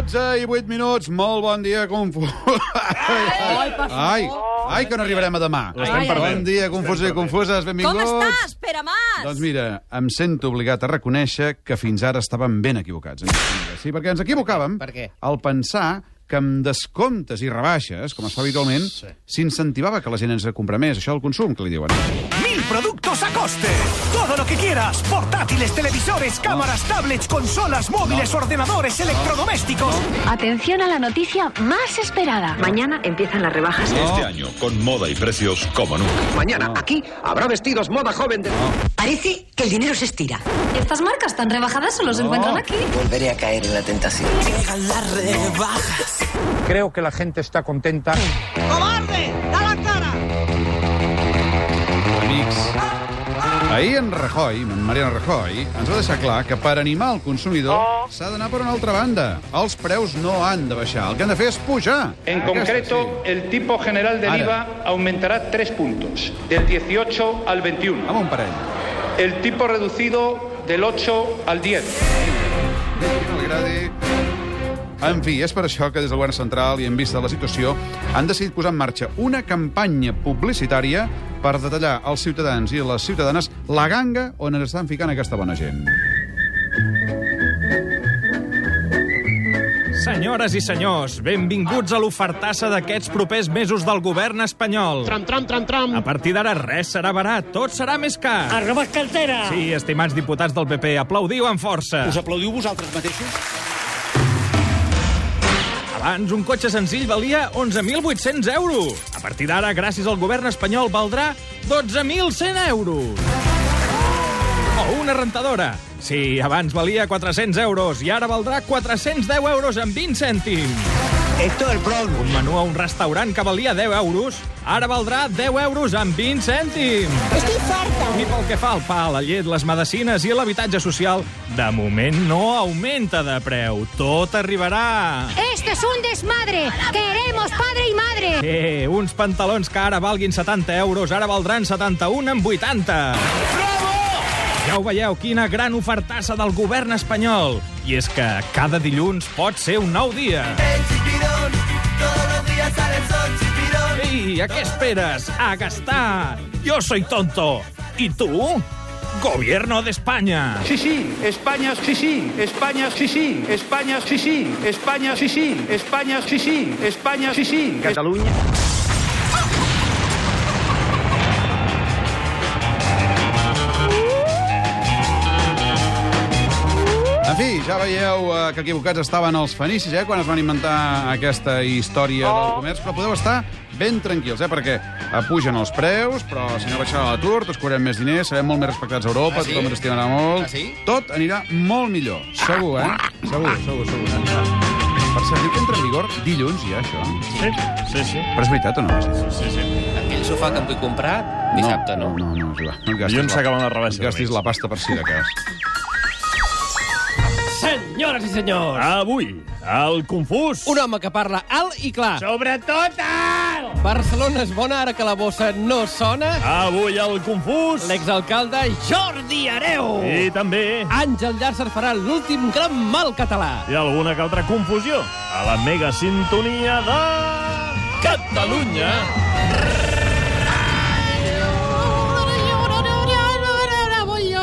12 i 8 minuts, molt bon dia, Confús. Ai, ai, ai, que no arribarem a demà. L'estem Ai, ai, Bon dia, Confusos i Confuses, Com benvinguts. estàs, Pere Mas? Doncs mira, em sento obligat a reconèixer que fins ara estàvem ben equivocats. Sí, perquè ens equivocàvem Per què? al pensar que amb descomptes i rebaixes, com es fa habitualment, s'incentivava que la gent ens compra més, això del consum, que li diuen. Mil productos a coste. Todo lo que quieras. Portátiles, televisores, cámaras, tablets, consolas, móviles, ordenadores, electrodomésticos. Atención a la noticia más esperada. Mañana empiezan las rebajas. Este año, con moda y precios como nunca. Mañana, aquí, habrá vestidos moda joven de... Parece que el dinero se estira. Estas marcas tan rebajadas solo se encuentran aquí. Volveré a caer en la tentación. Creo que la gente está contenta. Amics, ahir en Rajoy, en Mariano Rajoy, ens va deixar clar que per animar el consumidor s'ha d'anar per una altra banda. Els preus no han de baixar, el que han de fer és pujar. En Aquesta concreto, sí. el tipo general del Ara. IVA aumentará tres puntos, del 18 al 21. Amb un parell. El tipo reducido del 8 al 10. Que no li agradi. En fi, és per això que des del govern central i en vista de la situació han decidit posar en marxa una campanya publicitària per detallar als ciutadans i les ciutadanes la ganga on ens estan ficant aquesta bona gent. Senyores i senyors, benvinguts a l'ofertassa d'aquests propers mesos del govern espanyol. Tram, tram, tram, tram. A partir d'ara res serà barat, tot serà més car. Arroba cartera. Sí, estimats diputats del PP, aplaudiu amb força. Us aplaudiu vosaltres mateixos? Abans un cotxe senzill valia 11.800 euros. A partir d'ara, gràcies al govern espanyol, valdrà 12.100 euros. O una rentadora. Sí, abans valia 400 euros i ara valdrà 410 euros amb 20 cèntims. Esto es el problem. Un menú a un restaurant que valia 10 euros, ara valdrà 10 euros amb 20 cèntims. Estic farta. I pel que fa al pa, la llet, les medicines i l'habitatge social, de moment no augmenta de preu. Tot arribarà. Esto es un desmadre. Queremos padre y madre. Eh, uns pantalons que ara valguin 70 euros, ara valdran 71 amb 80. Ja ho veieu, quina gran ofertassa del govern espanyol. I és que cada dilluns pot ser un nou dia. Ei, a què esperes? A gastar! Yo soy tonto. ¿Y tú? Gobierno de España. Sí, sí, España, sí, sí, España, sí, sí, España, sí, sí, España, sí, sí, España, sí, sí, España, sí, sí. Catalunya. Fi, ja veieu eh, que equivocats estaven els fenicis, eh, quan es van inventar aquesta història del comerç, però podeu estar ben tranquils, eh, perquè eh, pugen els preus, però si no baixarà l'atur, tots cobrem més diners, serem molt més respectats a Europa, Ah, sí? tothom ens estimarà molt, Ah, sí? tot anirà molt millor, segur, eh? Segur, segur, segur. Eh? Per cert, diu que entra en vigor dilluns ja, això. Sí, sí, sí. Però és veritat o no? sí, sí. Aquell sofà que em vull comprar, dissabte no. No, no, no, no et gastis Dilluns la- s'acaben les rebaixes, no gastis la pasta per si de cas. Senyores i senyors. Avui, el confús. Un home que parla alt i clar. Sobretot alt. Barcelona és bona ara que la bossa no sona. Avui, el confús. L'exalcalde Jordi Areu. I també... Àngel Llàcer farà l'últim gran mal català. i alguna que altra confusió a la mega sintonia de... Catalunya!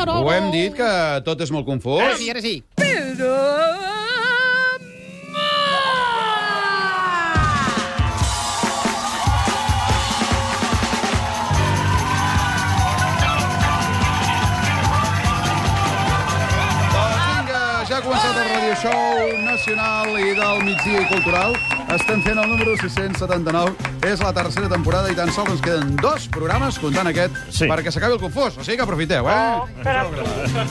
Ho hem dit, que tot és molt confús. Ara sí, ara sí. Doncs Show Nacional i del migdia i cultural. Estem fent el número 679. És la tercera temporada i tan sols ens queden dos programes, comptant aquest, Sí. perquè s'acabi el confús. O sigui que aprofiteu, eh?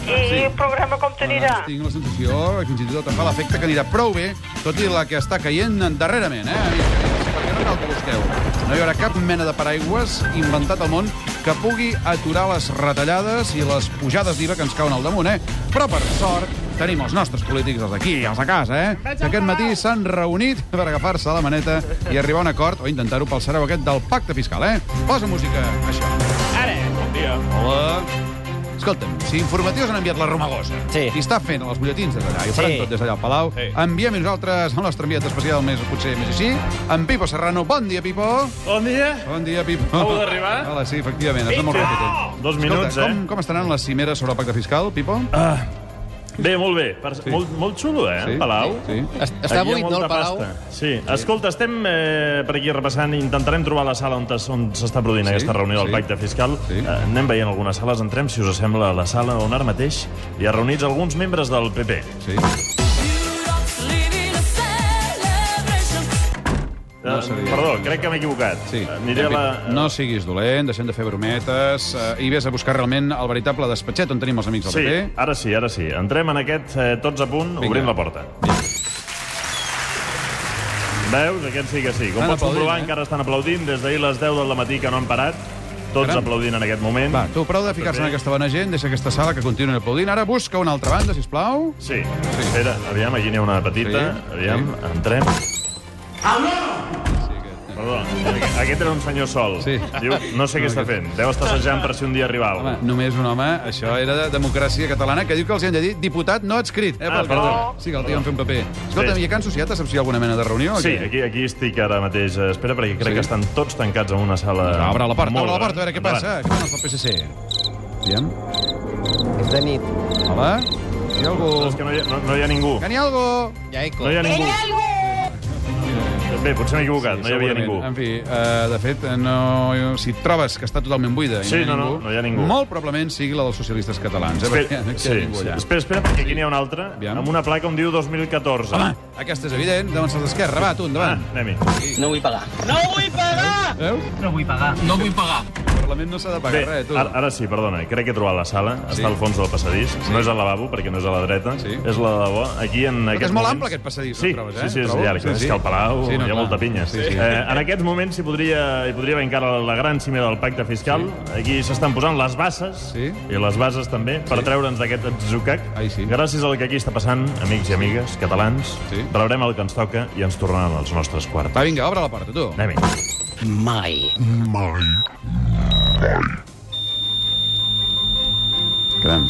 I el programa com t'anirà? Tinc la sensació, fins i tot em fa l'efecte que anirà prou bé, tot i la que està caient darrerament, eh? amics? Perquè no cal que busqueu. No hi haurà cap mena de paraigües inventat al món que pugui aturar les retallades i les pujades d'IVA que ens cauen al damunt, eh? Però, per sort, tenim els nostres polítics, els d'aquí, els de casa, eh? Que aquest matí s'han reunit per agafar-se la maneta i arribar a un acord, o intentar-ho pel sereu aquest del pacte fiscal, eh? Posa música, això. Ara. Bon dia. Hola. Escolta'm, si informatius han enviat la Romagosa Sí. i està fent els butlletins des d'allà, i ho faran Sí. tot des d'allà al Palau, Sí. enviem a nosaltres el nostre enviat especial més, potser més així, en Pipo Serrano. Bon dia, Pipo! Bon dia. Bon dia, Pipo. Acabo d'arribar? Hola, sí, efectivament, de molt ràpid. Dos minuts, Escolta, eh? com, com estaran les cimeres sobre el pacte fiscal, Pipo? Ah, bé, molt bé. Per, sí. molt, molt xulo, eh, Sí, Palau. sí, sí. Es- Està buit, no, el Palau? pasta. Sí. Escolta, estem eh, per aquí repassant, intentarem trobar la sala on s'està produint Sí, aquesta reunió del sí. pacte fiscal. Sí. Eh, anem veient algunes sales, entrem, si us sembla, a la sala on ara mateix hi ha reunits alguns membres del PP. Sí. No seria- Perdó, crec que m'he equivocat. Sí. Eh, Aniré a la... No siguis dolent, deixem de fer brometes eh, i vés a buscar realment el veritable despatxet on tenim els amics del Sí, PP. ara sí, ara sí. Entrem en aquest eh, tots a punt, Vinga. obrim la porta. Veus? Aquest sí que sí. Com Estan pots comprovar, eh? encara estan aplaudint. Des d'ahir les 10 del matí que no han parat. Tots Caram. aplaudint en aquest moment. Va, tu, prou de ficar-se en aquesta bona gent, deixa aquesta sala que continuï aplaudint. Ara busca una altra banda, si plau. Sí. Espera, aviam, aquí n'hi ha una petita. Sí, Aviam, entrem. Perdó, aquest era un senyor sol. Sí. Diu, no sé què està fent. Deu estar assajant per si un dia arribava. Home, només un home, això era de democràcia catalana, que diu que els hi han de dir diputat no adscrit. Eh, Ah, pel perdó. que- Sí, que el tio en fer un paper. Escolta, Sí. i a Can Societat saps si hi ha alguna mena de reunió? o Sí, aquí, aquí estic ara mateix. Eh, Espera, perquè crec Sí. que estan tots tancats en una sala... Obre la porta, molt obre la porta, a veure què passa. Què fan els del PSC? Aviam. És de nit. Hola? Hi ha algú? És que no hi ha, no, no hi ha ningú. Que n'hi ha algú? Ja eco. No hi ha ningú. Bé, potser m'he equivocat, no hi havia ningú. En fi, uh, de fet, no, si et trobes que està totalment buida i Sí, no, hi ha no, no, ningú, no hi ha ningú. molt probablement sigui la dels socialistes catalans, eh? Espera, perquè no sí, ningú sí. espera, espera, perquè aquí n'hi ha una altra, Aviam. amb una placa on diu 2014. Home, aquesta és evident, deuen ser d'esquerra. Va, tu, Ah, endavant. anem-hi. No vull pagar. Veus? No vull pagar. No vull pagar. Parlament no s'ha de pagar Bé, res, tu. ara, ara sí, perdona, crec que he trobat la sala, Sí. està al fons del passadís, no és al lavabo, perquè no és a la dreta, Sí. és la de debò. Aquí en Però que aquests és molt moments... ample, aquest passadís, sí, no trobes, eh? Sí, sí, és Trobo? llarg, Sí, és sí. que al Palau Sí, no, hi ha clar. molta pinya. Sí, sí. Eh, en aquests moments s'hi podria, hi podria haver encara la gran cimera del pacte fiscal. Aquí s'estan posant les bases, Sí. i les bases també, per treure'ns d'aquest atzucac. Ai, sí. Gràcies al que aquí està passant, amics i amigues catalans, Sí. rebrem el que ens toca i ens tornaran als nostres quarts. Va, vinga, obre la porta, tu. Anem-hi. Mai. Caram.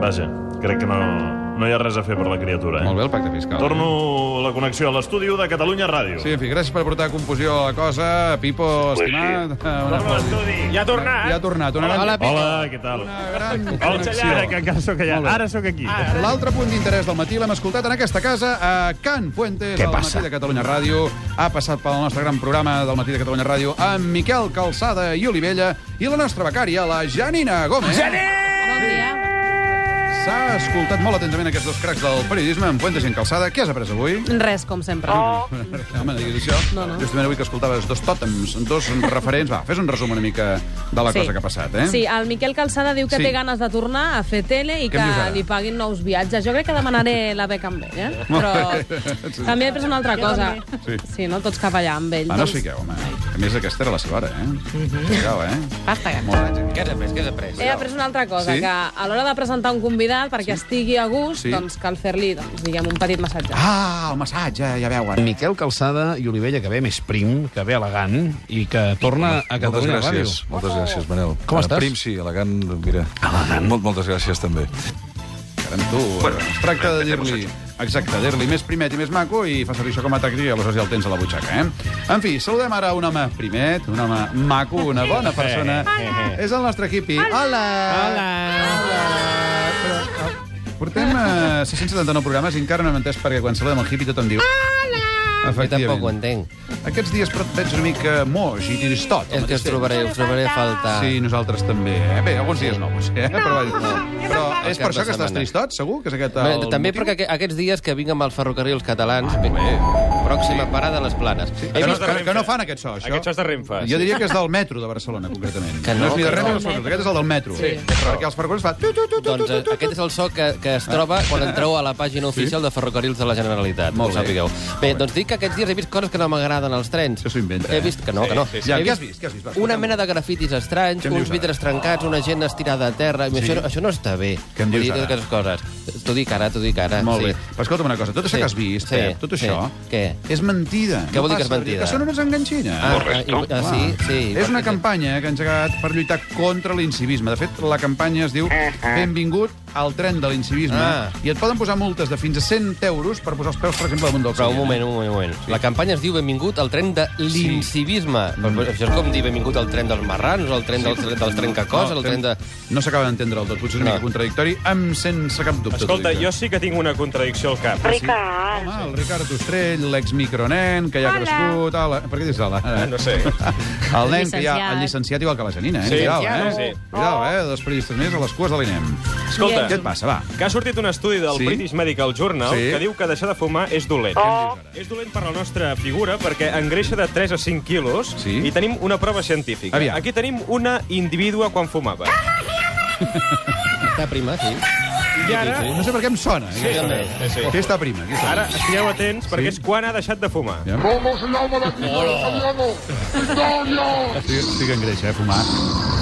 Vaja, crec que no, no hi ha res a fer per la criatura. Eh? Molt bé, el pacte fiscal. Torno la connexió a l'estudi de Catalunya Ràdio. Sí, en fi, gràcies per portar confusió a la cosa. Pipo, estimat. Torno a l'estudi. Ja ha tornat. Ja ha tornat. Una gran... Hola, Pipo. Hola, què tal? Una gran connexió. ara, que encara sóc allà. Ara sóc aquí. L'altre punt d'interès del matí l'hem escoltat en aquesta casa a Can Fuentes, al matí de Catalunya Ràdio. Ha passat pel nostre gran programa del matí de Catalunya Ràdio amb Miquel Calçada i Olivella i la nostra becària, la Janina Gómez. Dia. S'ha escoltat molt atentament aquests dos cracs del periodisme, en Fuentes i en Calçada. Què has après avui? Res, com sempre. Oh. Home, diguis això. No, no. Justament avui que escoltaves dos tòtems, dos referents. Va, fes un resum una mica de la Sí. cosa que ha passat, eh? Sí, el Miquel Calçada diu que Sí. té ganes de tornar a fer tele i Què que li paguin nous viatges. Jo crec que demanaré la beca amb ell, eh? Però Sí. també he pres una altra cosa. Sí. Sí, no? Tots cap allà amb ell. Va, no us fiqueu, home. A més, aquesta era la seva hora, eh? Fiqueu, eh? Basta, que... Molt. Què has après? Què has après? He après una altra cosa, Sí? que a l'hora de presentar un convidat, perquè estigui a gust, Sí. doncs cal fer-li, doncs, diguem, un petit massatge. Ah, el massatge, ja veuen. Miquel Calçada i Olivella, que ve més prim, que ve elegant i que torna a Moltes Catalunya gràcies, Ràdio. moltes gràcies, Manel. Com Eh, estàs? Prim, sí, elegant, mira. Elegant. Molt, moltes gràcies, també. Caram, tu, bueno, es tracta de dir-li... Exacte, dir-li més primet i més maco i fa servir això com a tàctica i aleshores ja el tens a la butxaca, eh? En fi, saludem ara un home primet, un home maco, una bona persona. És el nostre hippie. Hola! Hola! Eh, Portem eh, 679 programes i encara no hem entès perquè quan saludem el hippie tothom diu... Hola! Jo tampoc ho entenc. Aquests dies però et veig una mica moix i tristot. al És que us trobaré, us trobaré a faltar. Sí, nosaltres també. Eh? Bé, alguns dies no, potser, eh? però, no. però és per això que estàs tristot, segur? Que és aquest Bé, el també motiu? perquè aqu- aquests dies que vinc amb els ferrocarrils catalans, bé, pròxima parada a les planes. Sí, que, no, que, que no fan aquest so, això. Aquest so és de Renfe, Jo sí. diria que és del metro de Barcelona, concretament. Que no, és ni de que Renfe no. aquest és el del metro. Sí. Perquè els ferrocarrils fa... Tu, tu, tu, tu, Doncs tu, eh, tu, aquest és el so que, que es troba quan entreu a la pàgina oficial de Ferrocarrils de la Generalitat, Molt que bé. sapigueu. Bé, doncs dic que aquests dies he vist coses que no m'agraden als trens. Això s'ho inventa, He eh? vist que no, que no. Sí, sí. Ja, què has vist? Què has vist? Va, Una mena de grafitis estranys, uns vidres trencats, una gent estirada a terra... Sí. Això, això no està bé. Què em dius ara? aquestes coses. T'ho dic ara, t'ho dic ara. Molt sí. bé. Però escolta'm una cosa, tot això Sí. que has vist, Sí. Pep, tot Sí. això, Què? És mentida. Què vol dir que és mentida? Que són unes enganxines. Ah, Correcte. ah, ah, sí, sí. És una campanya que ha engegat per lluitar contra l'incivisme. De fet, la campanya es diu Benvingut al tren de l'incivisme Ah. i et poden posar multes de fins a 100 euros per posar els peus, per exemple, damunt del Però un seient, moment, eh? un moment, un moment. La campanya es diu Benvingut al tren de l'incivisme. Però, però Això és com dir benvingut al tren dels marrans, al tren dels, dels trencacoses, al tren de... No s'acaba d'entendre del tot, potser és una No. mica contradictori, amb sense cap dubte. Escolta, t'ho dic. jo sí que tinc una contradicció al cap. Home, el Ricard Ostrell, l'ex-micronen, que ja ha Hola. crescut... Hola. Per què dius hola? Ah, no sé. El nen que hi ha, Llicenciat. el llicenciat igual que la Janina, eh? Sí, Cuidao, sí, eh? sí. Cuidao, eh? Dos periodistes més a les cues de l'INEM. Escolta, Què et passa, va? que ha sortit un estudi del Sí? British Medical Journal Sí? que diu que deixar de fumar és dolent. És dolent per la nostra figura perquè engreixa de 3 a 5 quilos Sí? i tenim una prova científica. Aviam. Aquí tenim una individua quan fumava. Està prima, sí. I ara... No sé per què em sona. Sí, aquesta també. veu. Sí, sí. Què està prima? Què està Ara estigueu atents perquè Sí? és quan ha deixat de fumar. Ja. ¿Cómo se llama la actividad italiano? ¡Italia! Sí, sí que engreixa, eh, fumar.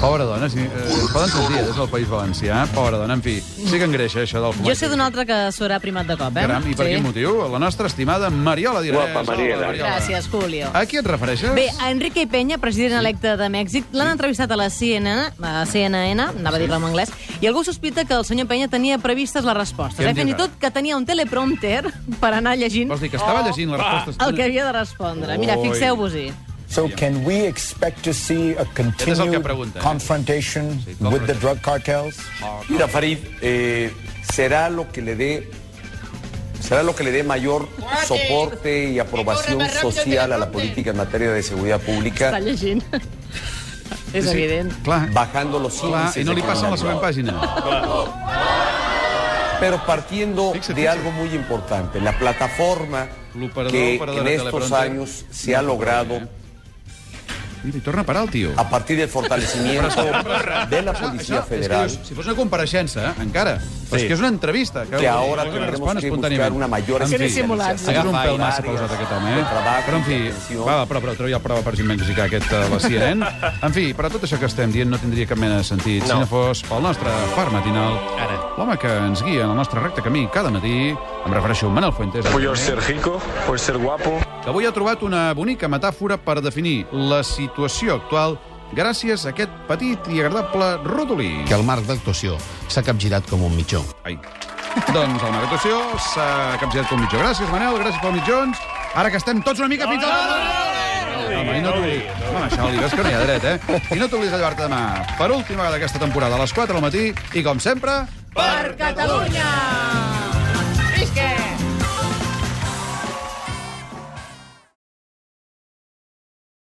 Pobra dona, sí, eh, es poden sentir, eh, des del País Valencià. Pobra dona, en fi, sí que engreixa, això del fumar. Jo sé d'un altre que s'haurà primat de cop, eh? Caram, i per Sí. quin motiu? La nostra estimada Mariola Dirés. Guapa, Mariela. Hola, Gràcies, Julio. A qui et refereixes? Bé, a Enrique Peña, president electe de Mèxic, l'han entrevistat a la CNN, a CNN, anava a dir-la en anglès, i algú sospita que el senyor Peña tenia previstes les respostes. Eh? Fins i tot que tenia un teleprompter per anar llegint Vols dir que estava llegint les respostes? el que havia de respondre. Mira, fixeu-vos-hi. So can we expect to see a continued pregunta, eh? confrontation with the drug cartels? Mira, Farid, eh, será lo que le dé será lo que le dé mayor soporte y aprobación social a la política en materia de seguridad pública, Està llegint. És Sí, sí. evident. Clar, bajando los clar, índices i no li passa la següent pàgina. Pero partiendo de algo muy importante, la plataforma que en estos años se ha logrado Mira, i torna a parar el tio. a partir del fortalecimiento de la Policía Això, és que Federal. si fos una compareixença, encara. Però Sí. és que és una entrevista. Que, Que ahora tendremos respon que buscar una mayor En fi. És un Agafa pèl massa pausat aquest home, eh? Però, en fi, va, va, però, però treu ja prova per si mexicà aquest a la CNN. En fi, però tot això que estem dient no tindria cap mena de sentit si No. no fos pel nostre far matinal, Ara. l'home que ens guia en el nostre recte camí cada matí, em refereixo a Manel Fuentes, Puedes ser rico, puedes ser guapo. Que avui ha trobat una bonica metàfora per definir la situació actual gràcies a aquest petit i agradable rodolí. Que el marc d'actuació s'ha capgirat com un mitjó. Ai. Doncs el Maratoció s'ha capgirat com mitjó. Gràcies, Manel, gràcies pels mitjons. Ara que estem tots una mica fins al... Home, i no t'oblidis. Home, això, Oli, veus que no hi ha dret, eh? I no t'oblidis de llevar-te demà per última vegada aquesta temporada a les 4 del matí i, com sempre... Per Catalunya!